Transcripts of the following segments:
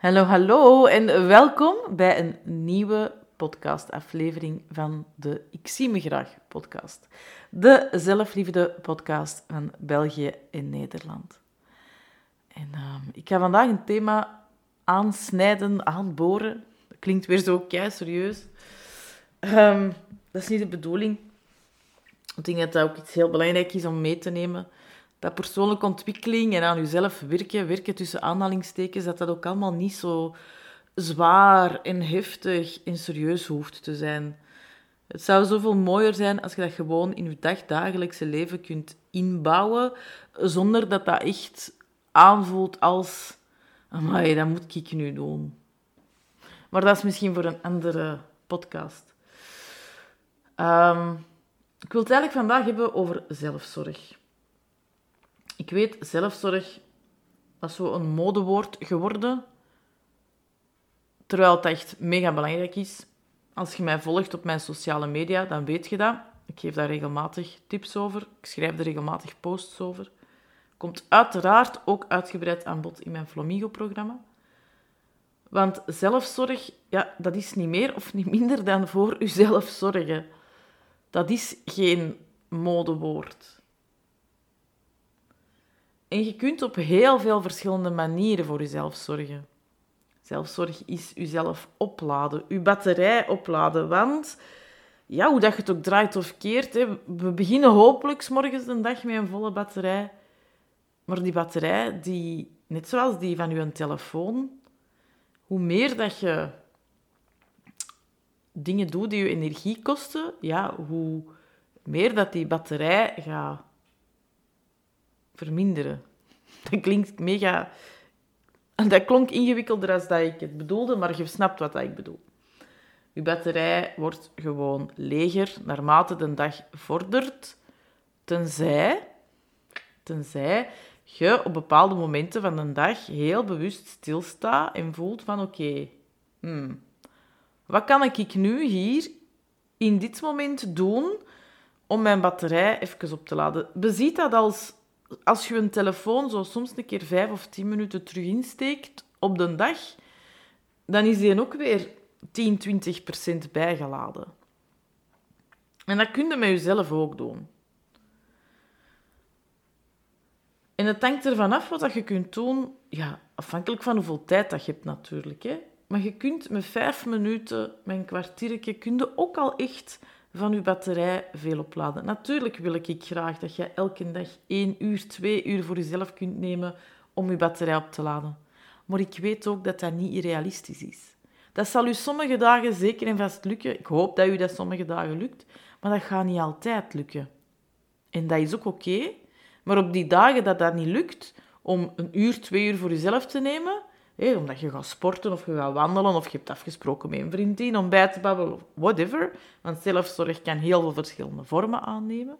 Hallo, hallo en welkom bij een nieuwe podcastaflevering van de Ik zie me graag podcast. De zelfliefde podcast van België en Nederland. En ehm, ik ga vandaag een thema aansnijden, aanboren. Dat klinkt weer zo kei serieus. Ehm, dat is niet de bedoeling. Ik denk dat dat ook iets heel belangrijk is om mee te nemen dat persoonlijke ontwikkeling en aan jezelf werken, werken tussen aanhalingstekens, dat dat ook allemaal niet zo zwaar en heftig en serieus hoeft te zijn. Het zou zoveel mooier zijn als je dat gewoon in je dagdagelijkse leven kunt inbouwen, zonder dat dat echt aanvoelt als... Amai, dat moet ik nu doen. Maar dat is misschien voor een andere podcast. Um, ik wil het eigenlijk vandaag hebben over zelfzorg. Ik weet, zelfzorg dat is zo een modewoord geworden. Terwijl het echt mega belangrijk is. Als je mij volgt op mijn sociale media, dan weet je dat. Ik geef daar regelmatig tips over. Ik schrijf er regelmatig posts over. Komt uiteraard ook uitgebreid aan bod in mijn Flamingo-programma. Want zelfzorg, ja, dat is niet meer of niet minder dan voor uzelf zorgen. Dat is geen modewoord. En je kunt op heel veel verschillende manieren voor jezelf zorgen. Zelfzorg is jezelf opladen, je batterij opladen. Want ja, hoe dat je het ook draait of keert, hè, we beginnen hopelijk morgens een dag met een volle batterij. Maar die batterij, die, net zoals die van je telefoon, hoe meer dat je dingen doet die je energie kosten, ja, hoe meer dat die batterij gaat verminderen. Dat klinkt mega... Dat klonk ingewikkelder dan dat ik het bedoelde, maar je snapt wat ik bedoel. Je batterij wordt gewoon leger naarmate de dag vordert, tenzij, tenzij je op bepaalde momenten van de dag heel bewust stilstaat en voelt van oké, hmm, wat kan ik nu hier in dit moment doen om mijn batterij even op te laden? Beziet dat als als je een telefoon zo soms een keer vijf of tien minuten terug insteekt op de dag, dan is die ook weer 10, 20 procent bijgeladen. En dat kun je met jezelf ook doen. En het hangt ervan af wat je kunt doen, ja, afhankelijk van hoeveel tijd dat je hebt natuurlijk. Hè. Maar je kunt met vijf minuten, met een kwartiertje, kun je ook al echt van je batterij veel opladen. Natuurlijk wil ik graag dat je elke dag één uur, twee uur voor jezelf kunt nemen om je batterij op te laden. Maar ik weet ook dat dat niet realistisch is. Dat zal u sommige dagen zeker en vast lukken. Ik hoop dat u dat sommige dagen lukt, maar dat gaat niet altijd lukken. En dat is ook oké. maar op die dagen dat dat niet lukt, om een uur, twee uur voor jezelf te nemen, omdat je gaat sporten of je gaat wandelen of je hebt afgesproken met een vriendin om bij te babbelen of whatever. Want zelfzorg kan heel veel verschillende vormen aannemen.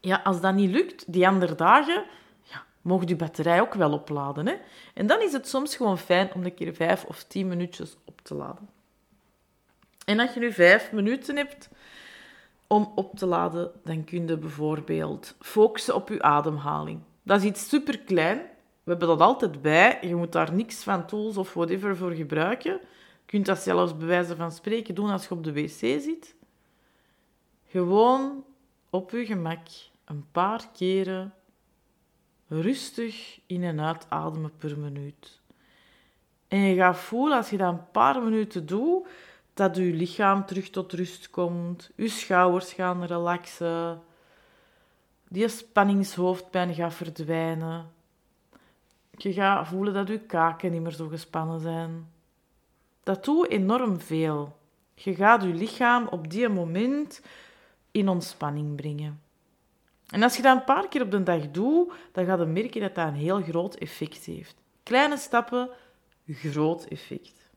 Ja, als dat niet lukt, die andere dagen, ja, mogen je batterij ook wel opladen. Hè? En dan is het soms gewoon fijn om een keer vijf of tien minuutjes op te laden. En als je nu vijf minuten hebt om op te laden, dan kun je bijvoorbeeld focussen op je ademhaling. Dat is iets super klein, we hebben dat altijd bij. Je moet daar niks van tools of whatever voor gebruiken. Je kunt dat zelfs bij wijze van spreken doen als je op de wc zit. Gewoon op je gemak een paar keren rustig in- en uitademen per minuut. En je gaat voelen, als je dat een paar minuten doet, dat je lichaam terug tot rust komt. Je schouders gaan relaxen. Die spanningshoofdpijn gaat verdwijnen. Je gaat voelen dat je kaken niet meer zo gespannen zijn. Dat doet enorm veel. Je gaat je lichaam op die moment in ontspanning brengen. En als je dat een paar keer op de dag doet, dan ga je merken dat dat een heel groot effect heeft. Kleine stappen, groot effect.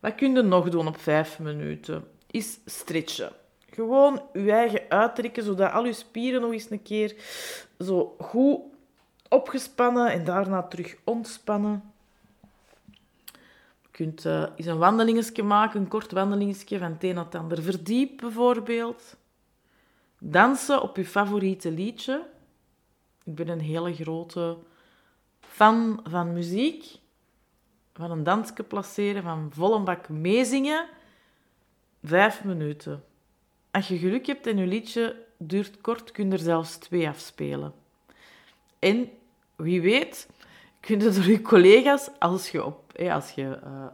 Wat kun je nog doen op vijf minuten? Is stretchen. Gewoon je eigen uittrekken, zodat al je spieren nog eens een keer zo goed opgespannen en daarna terug ontspannen. Je kunt uh, eens een wandelingetje maken, een kort wandelingetje van het een naar het ander. Verdiep bijvoorbeeld. Dansen op je favoriete liedje. Ik ben een hele grote fan van muziek, van een dansje placeren, van volle bak meezingen, vijf minuten. Als je geluk hebt en je liedje duurt kort, kun je er zelfs twee afspelen. En wie weet, kun door je collega's, als je op, als je, uh,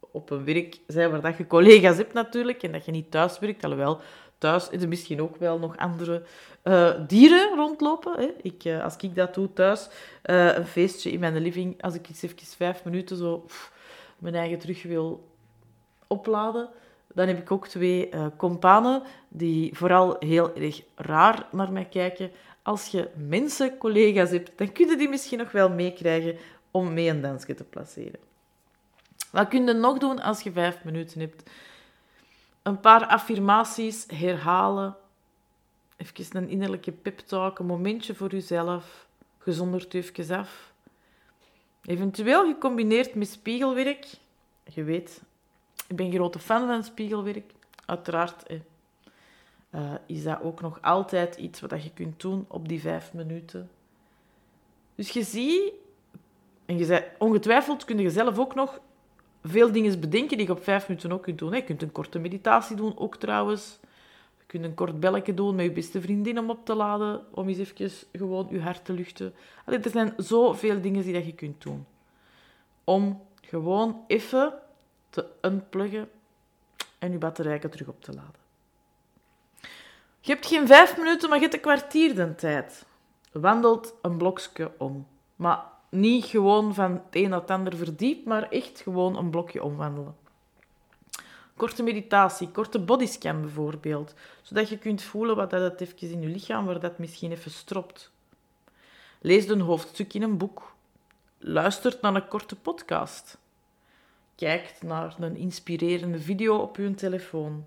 op een werk bent waar dat je collega's hebt natuurlijk, en dat je niet thuis werkt, alhoewel thuis is er misschien ook wel nog andere uh, dieren rondlopen. Hè. Ik, uh, als ik dat doe thuis, een feestje in mijn living, als ik iets even vijf minuten zo mijn eigen terug wil opladen, dan heb ik ook twee companen die vooral heel erg raar naar mij kijken. Als je mensen, collega's hebt, dan kun je die misschien nog wel meekrijgen om mee een dansje te placeren. Wat kun je nog doen als je vijf minuten hebt? Een paar affirmaties herhalen. Even een innerlijke pep talk, een momentje voor jezelf. Gezonderd even af. Eventueel gecombineerd met spiegelwerk. Je weet, ik ben grote fan van spiegelwerk. Uiteraard uh, is dat ook nog altijd iets wat je kunt doen op die vijf minuten. Dus je ziet, en je zei, ongetwijfeld kun je zelf ook nog veel dingen bedenken die je op vijf minuten ook kunt doen. Je kunt een korte meditatie doen, ook trouwens. Je kunt een kort belletje doen met je beste vriendin om op te laden, om eens even gewoon je hart te luchten. Er zijn zoveel dingen die dat je kunt doen. Om gewoon even te unpluggen en je batterijen terug op te laden. Je hebt geen vijf minuten, maar je hebt een kwartier de tijd. Wandelt een blokje om. Maar niet gewoon van het een naar het ander verdiept, maar echt gewoon een blokje omwandelen. Korte meditatie, korte bodyscan bijvoorbeeld, zodat je kunt voelen wat dat even in je lichaam, waar dat misschien even stropt. Lees een hoofdstuk in een boek. Luistert naar een korte podcast. Kijkt naar een inspirerende video op je telefoon.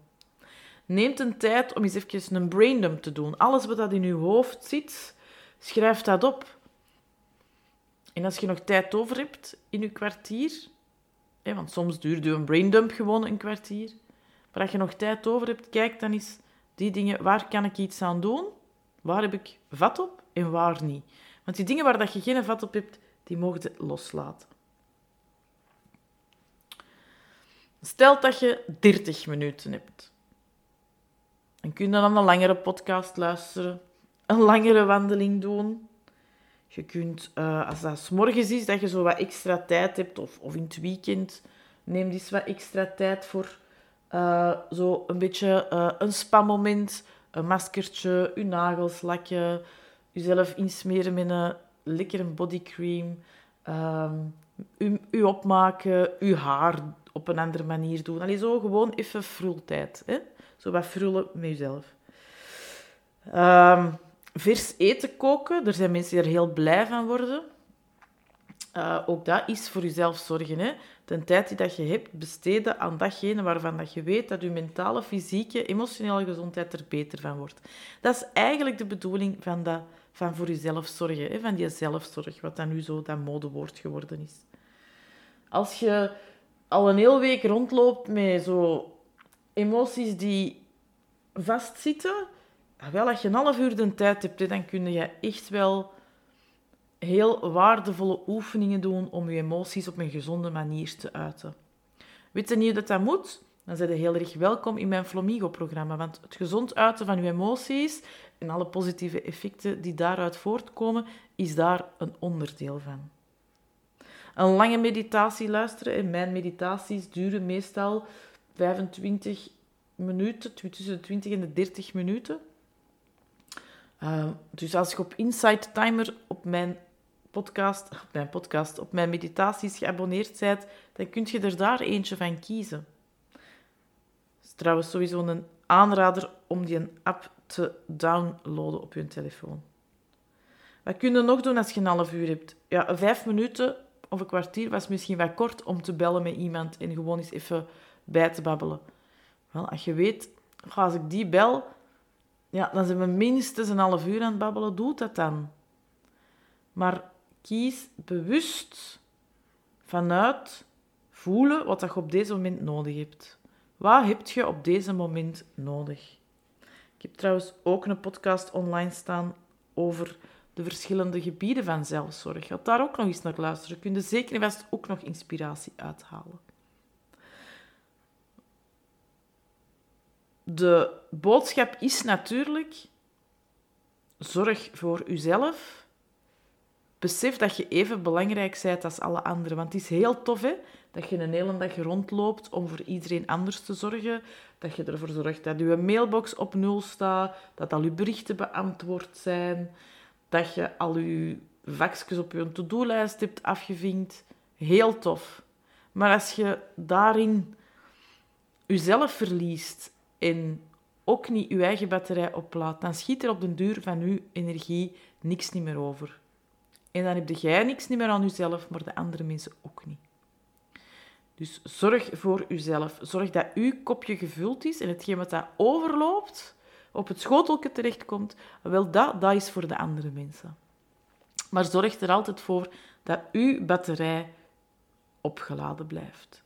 Neemt een tijd om eens even een braindump te doen. Alles wat dat in je hoofd zit, schrijf dat op. En als je nog tijd over hebt in je kwartier, hè, want soms duurt een braindump gewoon een kwartier, maar als je nog tijd over hebt, kijk dan eens die dingen, waar kan ik iets aan doen? Waar heb ik vat op en waar niet? Want die dingen waar dat je geen vat op hebt, die mogen je loslaten. Stel dat je 30 minuten hebt. Dan kun je dan een langere podcast luisteren, een langere wandeling doen. Je kunt, uh, als dat s morgens is, dat je zo wat extra tijd hebt, of, of in het weekend, neem eens wat extra tijd voor uh, zo een beetje uh, een spa-moment, een maskertje, je nagels lakken, jezelf insmeren met een lekkere bodycream, u, u opmaken, je haar op een andere manier doen. Allee, zo gewoon even frultijd. Hè? Zo wat frullen met jezelf. Um, vers eten koken. Er zijn mensen die er heel blij van worden. Uh, ook dat is voor jezelf zorgen. Hè? De tijd die dat je hebt, besteden aan datgene waarvan dat je weet dat je mentale, fysieke, emotionele gezondheid er beter van wordt. Dat is eigenlijk de bedoeling van, dat, van voor jezelf zorgen. Hè? Van die zelfzorg, wat dan nu zo dat modewoord geworden is. Als je al een hele week rondloopt met zo emoties die vastzitten, wel, als je een half uur de tijd hebt, dan kun je echt wel heel waardevolle oefeningen doen om je emoties op een gezonde manier te uiten. Weet je dat dat moet? Dan zijn je heel erg welkom in mijn Flomigo-programma, want het gezond uiten van je emoties en alle positieve effecten die daaruit voortkomen, is daar een onderdeel van. Een lange meditatie luisteren, en mijn meditaties duren meestal 25 minuten, tussen de 20 en de 30 minuten. Ehm, dus als je op Insight Timer op mijn podcast, op mijn podcast, op mijn meditaties geabonneerd bent, dan kun je er daar eentje van kiezen. Het is trouwens sowieso een aanrader om die een app te downloaden op je telefoon. Wat kun je nog doen als je een half uur hebt? Ja, vijf minuten of een kwartier was misschien wat kort om te bellen met iemand en gewoon eens even bij te babbelen. Wel, als je weet, als ik die bel, ja, dan zijn we minstens een half uur aan het babbelen. Doe dat dan. Maar kies bewust vanuit voelen wat je op deze moment nodig hebt. Wat heb je op deze moment nodig? Ik heb trouwens ook een podcast online staan over de verschillende gebieden van zelfzorg. Ga daar ook nog eens naar luisteren. Kun je zeker en vast ook nog inspiratie uithalen. De boodschap is natuurlijk: zorg voor uzelf. Besef dat je even belangrijk bent als alle anderen. Want het is heel tof hè, dat je een hele dag rondloopt om voor iedereen anders te zorgen. Dat je ervoor zorgt dat je mailbox op nul staat, dat al je berichten beantwoord zijn, dat je al je vakjes op je to-do-lijst hebt afgevinkt. Heel tof. Maar als je daarin jezelf verliest en ook niet je eigen batterij oplaadt, dan schiet er op den duur van je energie niks niet meer over. En dan heb jij niks niet meer aan jezelf, maar de andere mensen ook niet. Dus zorg voor uzelf. Zorg dat uw kopje gevuld is en hetgeen wat daar overloopt, op het schotelje terechtkomt, wel dat, dat is voor de andere mensen. Maar zorg er altijd voor dat uw batterij opgeladen blijft.